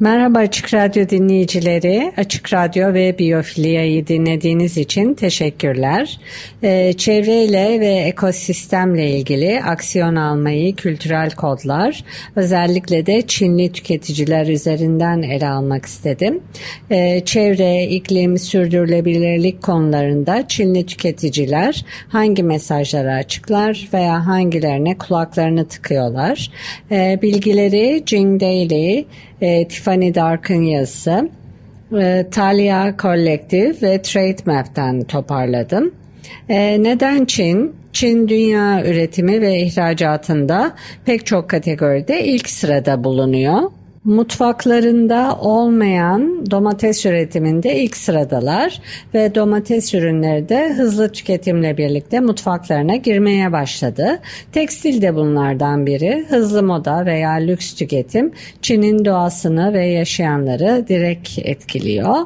Merhaba Açık Radyo dinleyicileri. Açık Radyo ve Biyofilia'yı dinlediğiniz için teşekkürler. Ee, çevreyle ve ekosistemle ilgili aksiyon almayı kültürel kodlar, özellikle de Çinli tüketiciler üzerinden ele almak istedim. Ee, çevre, iklim, sürdürülebilirlik konularında Çinli tüketiciler hangi mesajları açıklar veya hangilerine kulaklarını tıkıyorlar? Ee, bilgileri Jing Daily, e, Tiffany Dark'ın yazısı, e, Talia Collective ve Trade Map'ten toparladım. E, neden Çin? Çin dünya üretimi ve ihracatında pek çok kategoride ilk sırada bulunuyor mutfaklarında olmayan domates üretiminde ilk sıradalar ve domates ürünleri de hızlı tüketimle birlikte mutfaklarına girmeye başladı. Tekstil de bunlardan biri. Hızlı moda veya lüks tüketim Çin'in doğasını ve yaşayanları direkt etkiliyor.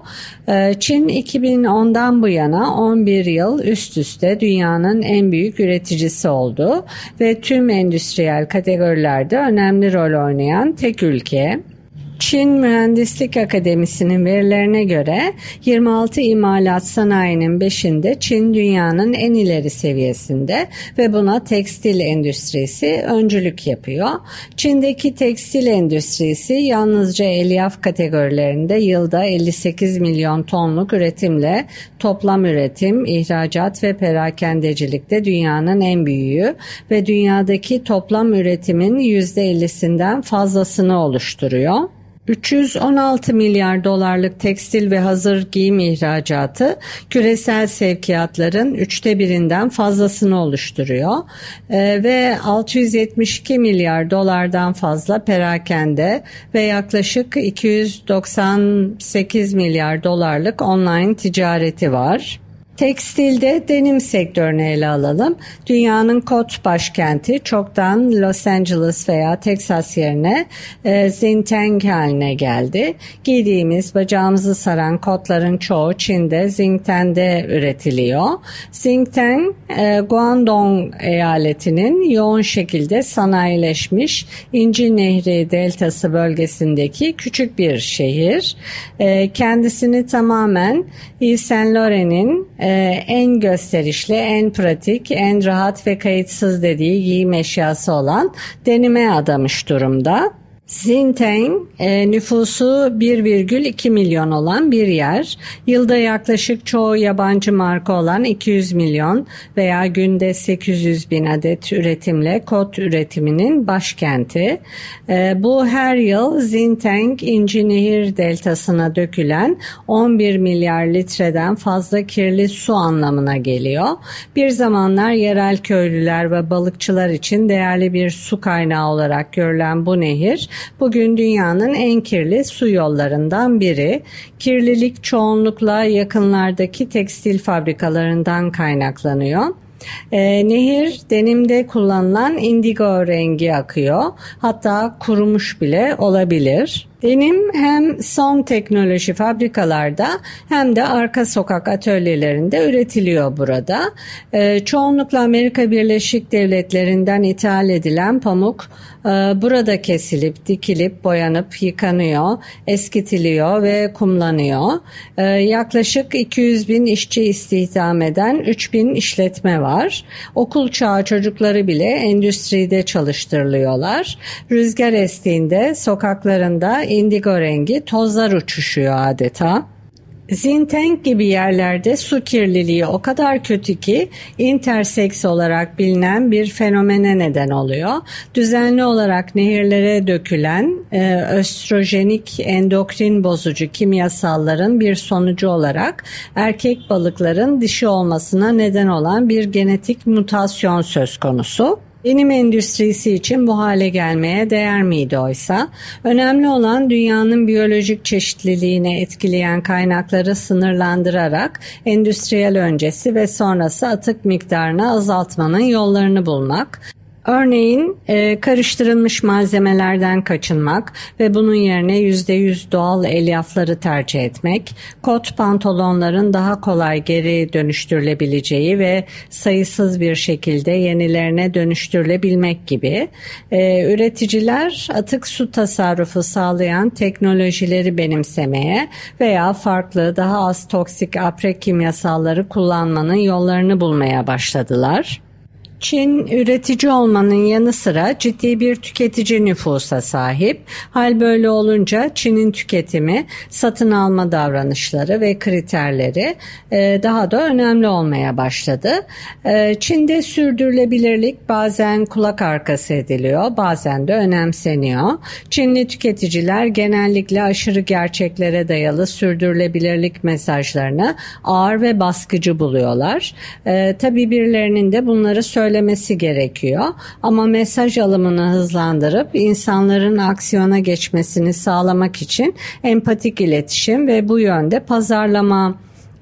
Ee, Çin 2010'dan bu yana 11 yıl üst üste dünyanın en büyük üreticisi oldu ve tüm endüstriyel kategorilerde önemli rol oynayan tek ülke. Çin Mühendislik Akademisi'nin verilerine göre 26 imalat sanayinin 5'inde Çin dünyanın en ileri seviyesinde ve buna tekstil endüstrisi öncülük yapıyor. Çin'deki tekstil endüstrisi yalnızca elyaf kategorilerinde yılda 58 milyon tonluk üretimle toplam üretim, ihracat ve perakendecilikte dünyanın en büyüğü ve dünyadaki toplam üretimin %50'sinden fazlasını oluşturuyor. 316 milyar dolarlık tekstil ve hazır giyim ihracatı küresel sevkiyatların üçte birinden fazlasını oluşturuyor ee, ve 672 milyar dolardan fazla perakende ve yaklaşık 298 milyar dolarlık online ticareti var. Tekstilde denim sektörünü ele alalım. Dünyanın kot başkenti çoktan Los Angeles veya Texas yerine e, Xinjiang haline geldi. Giydiğimiz bacağımızı saran kotların çoğu Çin'de Xinjiang'de üretiliyor. Xinjiang, e, Guangdong eyaletinin yoğun şekilde sanayileşmiş İnci Nehri Deltası bölgesindeki küçük bir şehir. E, kendisini tamamen Yves Saint Laurent'in e, en gösterişli, en pratik, en rahat ve kayıtsız dediği giyim eşyası olan denime adamış durumda. Xinjiang e, nüfusu 1,2 milyon olan bir yer. Yılda yaklaşık çoğu yabancı marka olan 200 milyon veya günde 800 bin adet üretimle kot üretiminin başkenti. E, bu her yıl Xinjiang İnci Nehir deltasına dökülen 11 milyar litreden fazla kirli su anlamına geliyor. Bir zamanlar yerel köylüler ve balıkçılar için değerli bir su kaynağı olarak görülen bu nehir bugün dünyanın en kirli su yollarından biri. Kirlilik çoğunlukla yakınlardaki tekstil fabrikalarından kaynaklanıyor. E, nehir denimde kullanılan indigo rengi akıyor. Hatta kurumuş bile olabilir. Denim hem son teknoloji fabrikalarda hem de arka sokak atölyelerinde üretiliyor burada. E, çoğunlukla Amerika Birleşik Devletleri'nden ithal edilen pamuk burada kesilip, dikilip, boyanıp, yıkanıyor, eskitiliyor ve kumlanıyor. E, yaklaşık 200 bin işçi istihdam eden 3 bin işletme var. Okul çağı çocukları bile endüstride çalıştırılıyorlar. Rüzgar estiğinde sokaklarında indigo rengi tozlar uçuşuyor adeta. Zintank gibi yerlerde su kirliliği o kadar kötü ki interseks olarak bilinen bir fenomene neden oluyor. Düzenli olarak nehirlere dökülen e, östrojenik endokrin bozucu kimyasalların bir sonucu olarak erkek balıkların dişi olmasına neden olan bir genetik mutasyon söz konusu. Denim endüstrisi için bu hale gelmeye değer miydi oysa? Önemli olan dünyanın biyolojik çeşitliliğine etkileyen kaynakları sınırlandırarak endüstriyel öncesi ve sonrası atık miktarını azaltmanın yollarını bulmak. Örneğin e, karıştırılmış malzemelerden kaçınmak ve bunun yerine %100 doğal elyafları tercih etmek, kot pantolonların daha kolay geri dönüştürülebileceği ve sayısız bir şekilde yenilerine dönüştürülebilmek gibi e, üreticiler atık su tasarrufu sağlayan teknolojileri benimsemeye veya farklı daha az toksik apre kimyasalları kullanmanın yollarını bulmaya başladılar. Çin üretici olmanın yanı sıra ciddi bir tüketici nüfusa sahip. Hal böyle olunca Çin'in tüketimi, satın alma davranışları ve kriterleri e, daha da önemli olmaya başladı. E, Çin'de sürdürülebilirlik bazen kulak arkası ediliyor, bazen de önemseniyor. Çinli tüketiciler genellikle aşırı gerçeklere dayalı sürdürülebilirlik mesajlarını ağır ve baskıcı buluyorlar. E, tabii birilerinin de bunları söyle söylemesi gerekiyor. Ama mesaj alımını hızlandırıp insanların aksiyona geçmesini sağlamak için empatik iletişim ve bu yönde pazarlama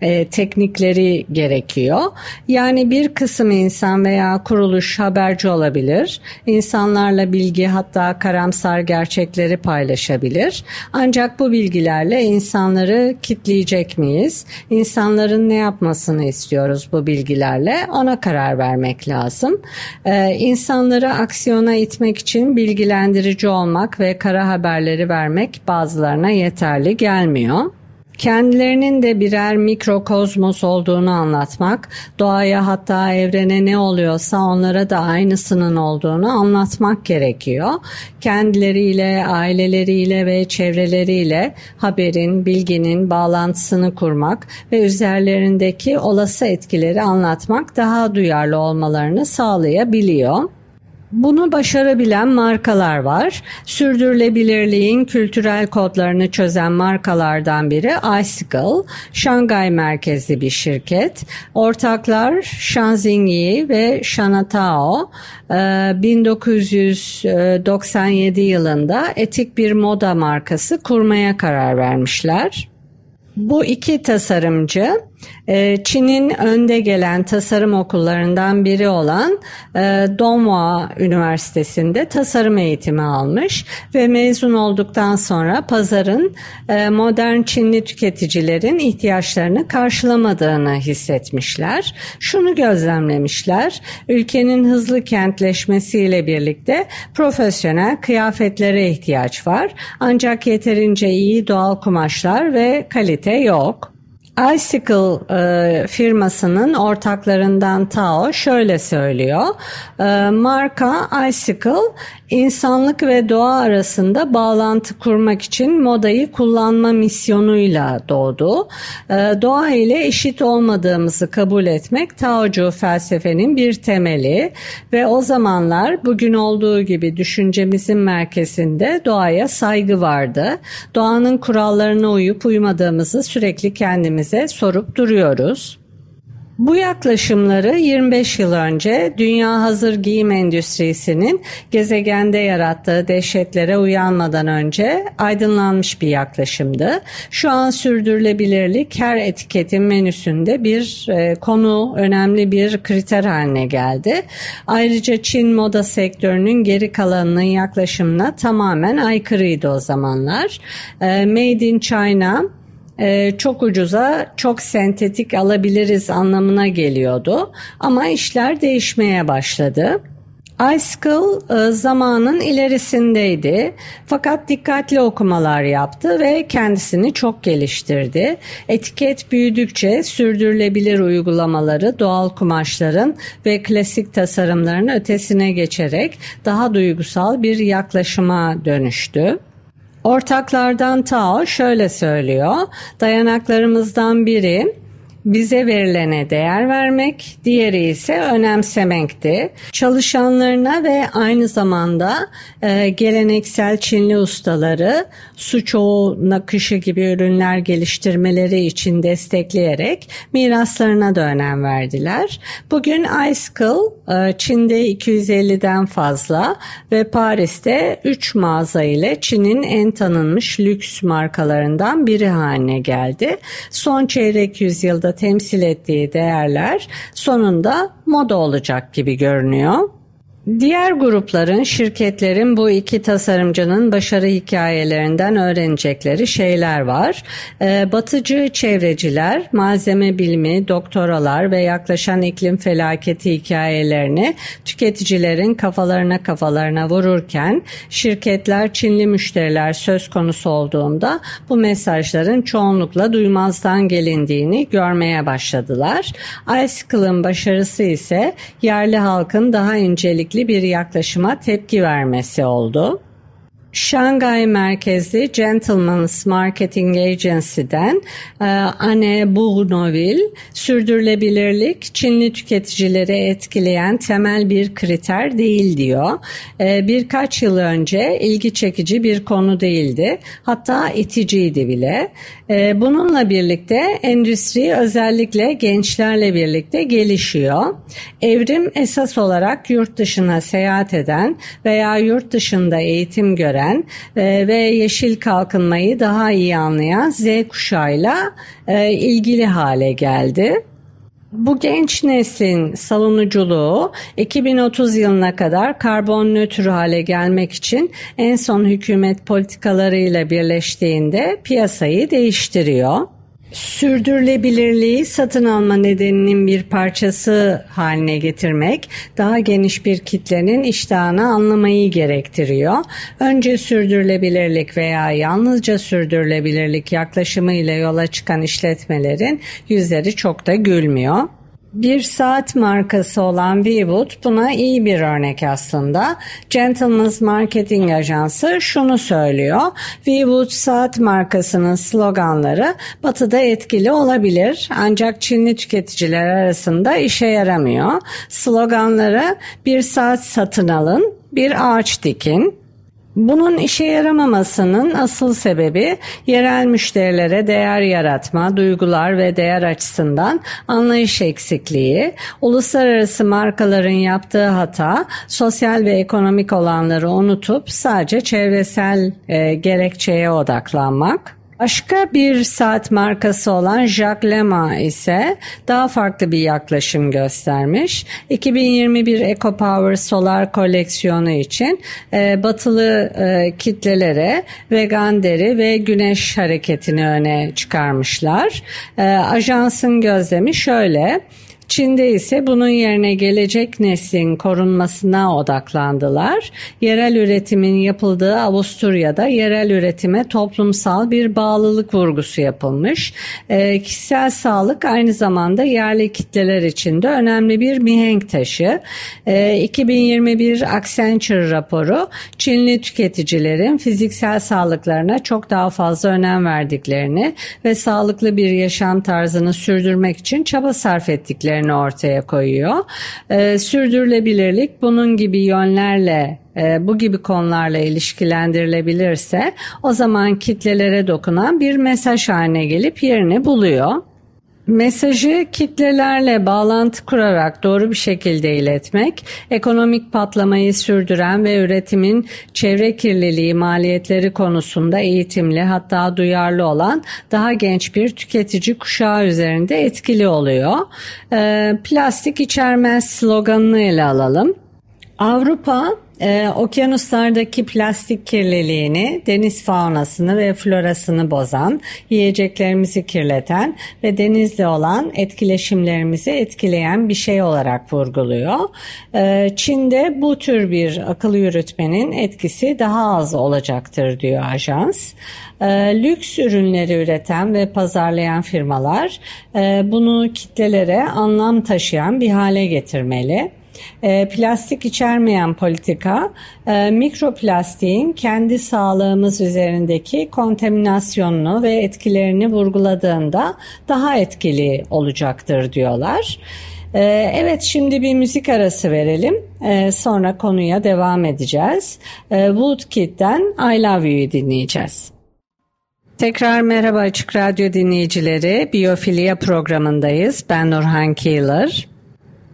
e, teknikleri gerekiyor. Yani bir kısım insan veya kuruluş haberci olabilir. İnsanlarla bilgi hatta karamsar gerçekleri paylaşabilir. Ancak bu bilgilerle insanları kitleyecek miyiz? İnsanların ne yapmasını istiyoruz bu bilgilerle? Ona karar vermek lazım. Ee, insanları aksiyona itmek için bilgilendirici olmak ve kara haberleri vermek bazılarına yeterli gelmiyor kendilerinin de birer mikrokozmos olduğunu anlatmak, doğaya hatta evrene ne oluyorsa onlara da aynısının olduğunu anlatmak gerekiyor. Kendileriyle, aileleriyle ve çevreleriyle haberin, bilginin bağlantısını kurmak ve üzerlerindeki olası etkileri anlatmak daha duyarlı olmalarını sağlayabiliyor. Bunu başarabilen markalar var. Sürdürülebilirliğin kültürel kodlarını çözen markalardan biri Icicle, Şangay merkezli bir şirket. Ortaklar Shanxingyi ve Shanatao 1997 yılında etik bir moda markası kurmaya karar vermişler. Bu iki tasarımcı ee, Çin'in önde gelen tasarım okullarından biri olan e, Donghua Üniversitesi'nde tasarım eğitimi almış ve mezun olduktan sonra pazarın e, modern Çinli tüketicilerin ihtiyaçlarını karşılamadığını hissetmişler. Şunu gözlemlemişler, ülkenin hızlı kentleşmesiyle birlikte profesyonel kıyafetlere ihtiyaç var ancak yeterince iyi doğal kumaşlar ve kalite yok. Icicle e, firmasının ortaklarından Tao şöyle söylüyor. E, marka Icicle insanlık ve doğa arasında bağlantı kurmak için modayı kullanma misyonuyla doğdu. E, doğa ile eşit olmadığımızı kabul etmek Taocu felsefenin bir temeli ve o zamanlar bugün olduğu gibi düşüncemizin merkezinde doğaya saygı vardı. Doğanın kurallarına uyup uymadığımızı sürekli kendimiz kendimize sorup duruyoruz. Bu yaklaşımları 25 yıl önce dünya hazır giyim endüstrisinin gezegende yarattığı dehşetlere uyanmadan önce aydınlanmış bir yaklaşımdı. Şu an sürdürülebilirlik her etiketin menüsünde bir e, konu, önemli bir kriter haline geldi. Ayrıca Çin moda sektörünün geri kalanının yaklaşımına tamamen aykırıydı o zamanlar. E, Made in China çok ucuza çok sentetik alabiliriz anlamına geliyordu. Ama işler değişmeye başladı. iSchool e, zamanın ilerisindeydi fakat dikkatli okumalar yaptı ve kendisini çok geliştirdi. Etiket büyüdükçe sürdürülebilir uygulamaları doğal kumaşların ve klasik tasarımların ötesine geçerek daha duygusal bir yaklaşıma dönüştü. Ortaklardan Tao şöyle söylüyor. Dayanaklarımızdan biri bize verilene değer vermek, diğeri ise önemsemekti. Çalışanlarına ve aynı zamanda e, geleneksel Çinli ustaları su çoğu nakışı gibi ürünler geliştirmeleri için destekleyerek miraslarına da önem verdiler. Bugün iSchool e, Çin'de 250'den fazla ve Paris'te 3 mağaza ile Çin'in en tanınmış lüks markalarından biri haline geldi. Son çeyrek yüzyılda temsil ettiği değerler sonunda moda olacak gibi görünüyor. Diğer grupların, şirketlerin bu iki tasarımcının başarı hikayelerinden öğrenecekleri şeyler var. Ee, batıcı çevreciler, malzeme bilimi, doktoralar ve yaklaşan iklim felaketi hikayelerini tüketicilerin kafalarına kafalarına vururken şirketler Çinli müşteriler söz konusu olduğunda bu mesajların çoğunlukla duymazdan gelindiğini görmeye başladılar. Icicle'ın başarısı ise yerli halkın daha incelikli bir yaklaşıma tepki vermesi oldu. Şangay merkezli Gentleman's Marketing Agency'den e, Anne Bournoville, sürdürülebilirlik Çinli tüketicileri etkileyen temel bir kriter değil diyor. E, birkaç yıl önce ilgi çekici bir konu değildi. Hatta iticiydi bile. E, bununla birlikte endüstri özellikle gençlerle birlikte gelişiyor. Evrim esas olarak yurt dışına seyahat eden veya yurt dışında eğitim gören eden e, ve yeşil kalkınmayı daha iyi anlayan Z kuşağıyla e, ilgili hale geldi. Bu genç neslin savunuculuğu 2030 yılına kadar karbon nötr hale gelmek için en son hükümet politikalarıyla birleştiğinde piyasayı değiştiriyor. Sürdürülebilirliği satın alma nedeninin bir parçası haline getirmek daha geniş bir kitlenin iştahını anlamayı gerektiriyor. Önce sürdürülebilirlik veya yalnızca sürdürülebilirlik yaklaşımı ile yola çıkan işletmelerin yüzleri çok da gülmüyor. Bir saat markası olan Wewood buna iyi bir örnek aslında. Gentleman's Marketing Ajansı şunu söylüyor. Wewood saat markasının sloganları batıda etkili olabilir ancak Çinli tüketiciler arasında işe yaramıyor. Sloganları bir saat satın alın, bir ağaç dikin, bunun işe yaramamasının asıl sebebi yerel müşterilere değer yaratma, duygular ve değer açısından anlayış eksikliği, uluslararası markaların yaptığı hata, sosyal ve ekonomik olanları unutup sadece çevresel e, gerekçeye odaklanmak. Başka bir saat markası olan Jacques Lema ise daha farklı bir yaklaşım göstermiş. 2021 EcoPower Solar koleksiyonu için e, batılı e, kitlelere vegan deri ve güneş hareketini öne çıkarmışlar. E, ajansın gözlemi şöyle. Çin'de ise bunun yerine gelecek neslin korunmasına odaklandılar. Yerel üretimin yapıldığı Avusturya'da yerel üretime toplumsal bir bağlılık vurgusu yapılmış. E, kişisel sağlık aynı zamanda yerli kitleler için de önemli bir mihenk taşı. E, 2021 Accenture raporu Çinli tüketicilerin fiziksel sağlıklarına çok daha fazla önem verdiklerini ve sağlıklı bir yaşam tarzını sürdürmek için çaba sarf ettiklerini fikirlerini ortaya koyuyor. E, sürdürülebilirlik bunun gibi yönlerle e, bu gibi konularla ilişkilendirilebilirse o zaman kitlelere dokunan bir mesaj haline gelip yerini buluyor. Mesajı kitlelerle bağlantı kurarak doğru bir şekilde iletmek, ekonomik patlamayı sürdüren ve üretimin çevre kirliliği maliyetleri konusunda eğitimli hatta duyarlı olan daha genç bir tüketici kuşağı üzerinde etkili oluyor. Ee, plastik içermez sloganını ele alalım. Avrupa ee, okyanuslardaki plastik kirliliğini, deniz faunasını ve florasını bozan, yiyeceklerimizi kirleten ve denizle olan etkileşimlerimizi etkileyen bir şey olarak vurguluyor. Ee, Çin'de bu tür bir akıl yürütmenin etkisi daha az olacaktır diyor ajans. Ee, lüks ürünleri üreten ve pazarlayan firmalar e, bunu kitlelere anlam taşıyan bir hale getirmeli. E, plastik içermeyen politika e, mikroplastiğin kendi sağlığımız üzerindeki kontaminasyonunu ve etkilerini vurguladığında daha etkili olacaktır diyorlar. E, evet şimdi bir müzik arası verelim. E, sonra konuya devam edeceğiz. Woodkid'den I Love You'yu dinleyeceğiz. Tekrar merhaba Açık Radyo dinleyicileri. Biyofilya programındayız. Ben Nurhan Keeler.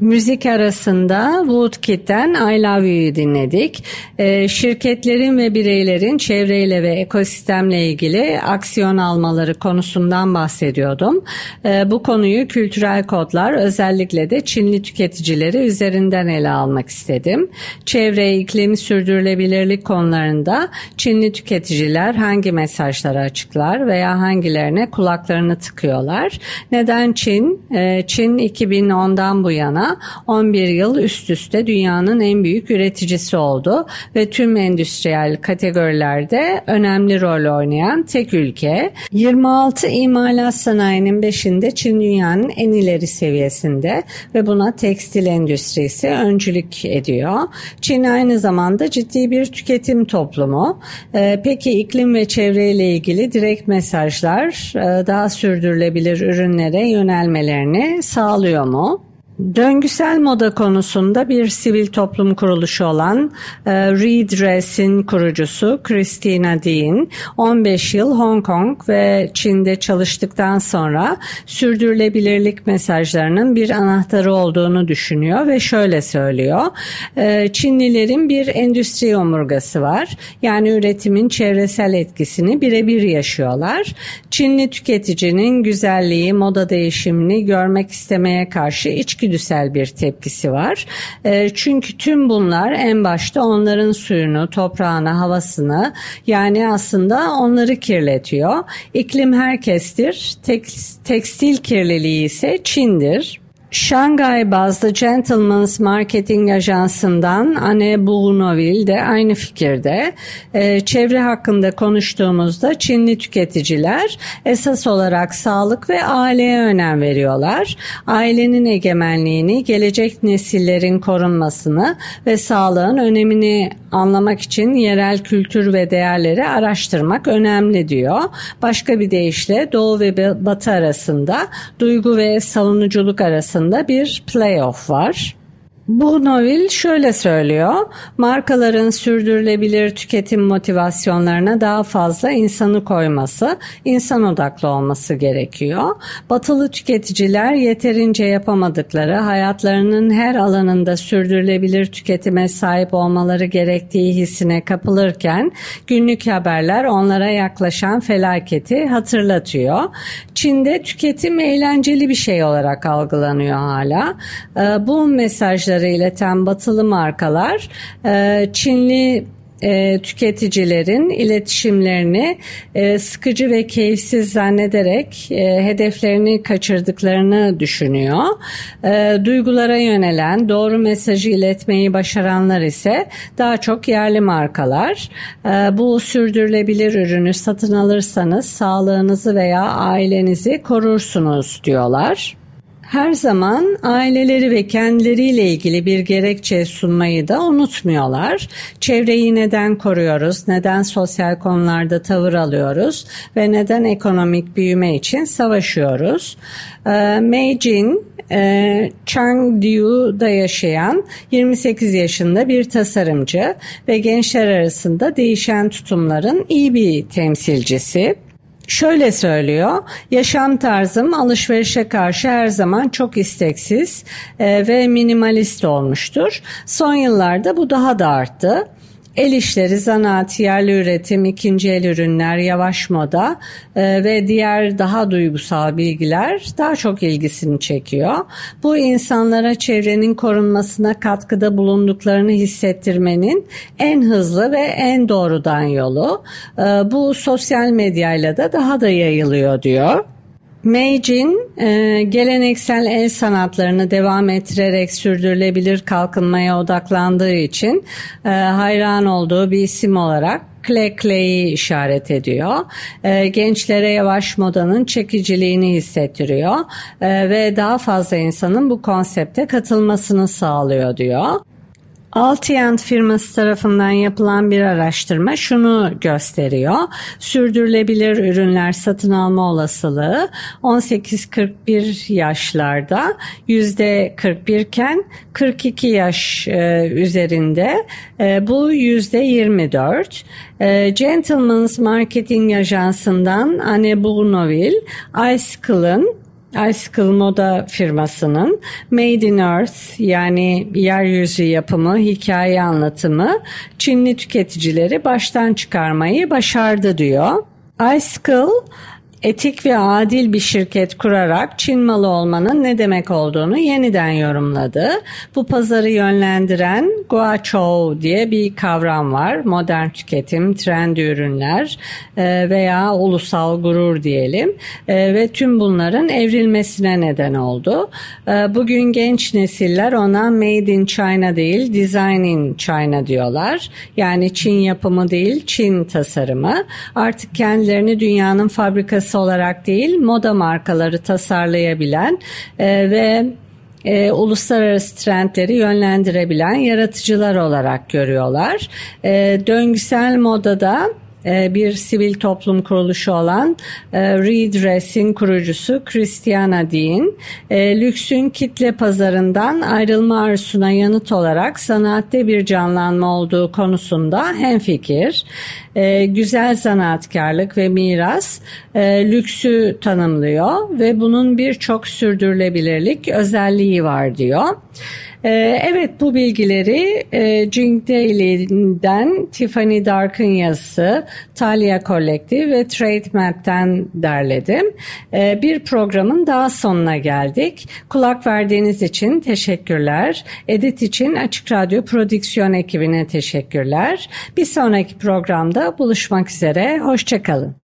Müzik arasında Woodkid'den I Love You'yu dinledik. E, şirketlerin ve bireylerin çevreyle ve ekosistemle ilgili aksiyon almaları konusundan bahsediyordum. E, bu konuyu kültürel kodlar özellikle de Çinli tüketicileri üzerinden ele almak istedim. Çevre, iklim, sürdürülebilirlik konularında Çinli tüketiciler hangi mesajları açıklar veya hangilerine kulaklarını tıkıyorlar? Neden Çin? E, Çin 2010'dan bu yana 11 yıl üst üste dünyanın en büyük üreticisi oldu ve tüm endüstriyel kategorilerde önemli rol oynayan tek ülke. 26 imalat sanayinin 5'inde Çin dünyanın en ileri seviyesinde ve buna tekstil endüstrisi öncülük ediyor. Çin aynı zamanda ciddi bir tüketim toplumu. Ee, peki iklim ve çevreyle ilgili direkt mesajlar e, daha sürdürülebilir ürünlere yönelmelerini sağlıyor mu? Döngüsel moda konusunda bir sivil toplum kuruluşu olan e, Redress'in kurucusu Christina Dean 15 yıl Hong Kong ve Çin'de çalıştıktan sonra sürdürülebilirlik mesajlarının bir anahtarı olduğunu düşünüyor ve şöyle söylüyor. E, Çinlilerin bir endüstri omurgası var. Yani üretimin çevresel etkisini birebir yaşıyorlar. Çinli tüketicinin güzelliği, moda değişimini görmek istemeye karşı içgüdüsü içgüdüsel bir tepkisi var. E, çünkü tüm bunlar en başta onların suyunu, toprağını, havasını yani aslında onları kirletiyor. İklim herkestir. Tek, tekstil kirliliği ise Çin'dir. Şangay bazlı Gentleman's Marketing Ajansı'ndan Anne Buğunovil de aynı fikirde. Ee, çevre hakkında konuştuğumuzda Çinli tüketiciler esas olarak sağlık ve aileye önem veriyorlar. Ailenin egemenliğini, gelecek nesillerin korunmasını ve sağlığın önemini anlamak için yerel kültür ve değerleri araştırmak önemli diyor. Başka bir deyişle Doğu ve Batı arasında duygu ve savunuculuk arasında bir playoff var. Bu Novil şöyle söylüyor. Markaların sürdürülebilir tüketim motivasyonlarına daha fazla insanı koyması, insan odaklı olması gerekiyor. Batılı tüketiciler yeterince yapamadıkları, hayatlarının her alanında sürdürülebilir tüketime sahip olmaları gerektiği hissine kapılırken günlük haberler onlara yaklaşan felaketi hatırlatıyor. Çin'de tüketim eğlenceli bir şey olarak algılanıyor hala. Ee, bu mesajları mesajları ileten batılı markalar e, Çinli e, tüketicilerin iletişimlerini e, sıkıcı ve keyifsiz zannederek hedeflerini kaçırdıklarını düşünüyor. Duygulara yönelen doğru mesajı iletmeyi başaranlar ise daha çok yerli markalar. Bu sürdürülebilir ürünü satın alırsanız sağlığınızı veya ailenizi korursunuz diyorlar her zaman aileleri ve kendileriyle ilgili bir gerekçe sunmayı da unutmuyorlar. Çevreyi neden koruyoruz, neden sosyal konularda tavır alıyoruz ve neden ekonomik büyüme için savaşıyoruz. Ee, Mei Jin, e, Chengdu'da yaşayan 28 yaşında bir tasarımcı ve gençler arasında değişen tutumların iyi bir temsilcisi. Şöyle söylüyor, yaşam tarzım alışverişe karşı her zaman çok isteksiz e, ve minimalist olmuştur. Son yıllarda bu daha da arttı. El işleri, zanaat, yerli üretim, ikinci el ürünler, yavaş moda e, ve diğer daha duygusal bilgiler daha çok ilgisini çekiyor. Bu insanlara çevrenin korunmasına katkıda bulunduklarını hissettirmenin en hızlı ve en doğrudan yolu. E, bu sosyal medyayla da daha da yayılıyor diyor. Meijin e, geleneksel el sanatlarını devam ettirerek sürdürülebilir kalkınmaya odaklandığı için e, hayran olduğu bir isim olarak Clay Clay'i işaret ediyor. E, gençlere yavaş modanın çekiciliğini hissettiriyor e, ve daha fazla insanın bu konsepte katılmasını sağlıyor diyor. Altient firması tarafından yapılan bir araştırma şunu gösteriyor. Sürdürülebilir ürünler satın alma olasılığı 18-41 yaşlarda %41 iken 42 yaş e, üzerinde e, bu %24. E, Gentleman's Marketing Ajansı'ndan Anne Bournonville, Icicle'ın Icicle Moda firmasının Made in Earth yani yeryüzü yapımı, hikaye anlatımı Çinli tüketicileri baştan çıkarmayı başardı diyor. Icicle etik ve adil bir şirket kurarak Çin malı olmanın ne demek olduğunu yeniden yorumladı. Bu pazarı yönlendiren Guachou diye bir kavram var. Modern tüketim, trend ürünler e, veya ulusal gurur diyelim e, ve tüm bunların evrilmesine neden oldu. E, bugün genç nesiller ona Made in China değil Design in China diyorlar. Yani Çin yapımı değil Çin tasarımı. Artık kendilerini dünyanın fabrikası olarak değil moda markaları tasarlayabilen e, ve e, uluslararası trendleri yönlendirebilen yaratıcılar olarak görüyorlar. E, döngüsel modada e, bir sivil toplum kuruluşu olan e, Redress'in kurucusu Christiana Dean, e, lüksün kitle pazarından ayrılma arzusuna yanıt olarak sanatte bir canlanma olduğu konusunda hemfikir. Güzel sanatkarlık ve miras lüksü tanımlıyor ve bunun birçok sürdürülebilirlik özelliği var diyor. Ee, evet bu bilgileri e, Jing Daily'den Tiffany Dark'ın yazısı, Talia Collective ve Trade Map'ten derledim. Ee, bir programın daha sonuna geldik. Kulak verdiğiniz için teşekkürler. Edit için Açık Radyo Prodüksiyon ekibine teşekkürler. Bir sonraki programda buluşmak üzere. Hoşçakalın.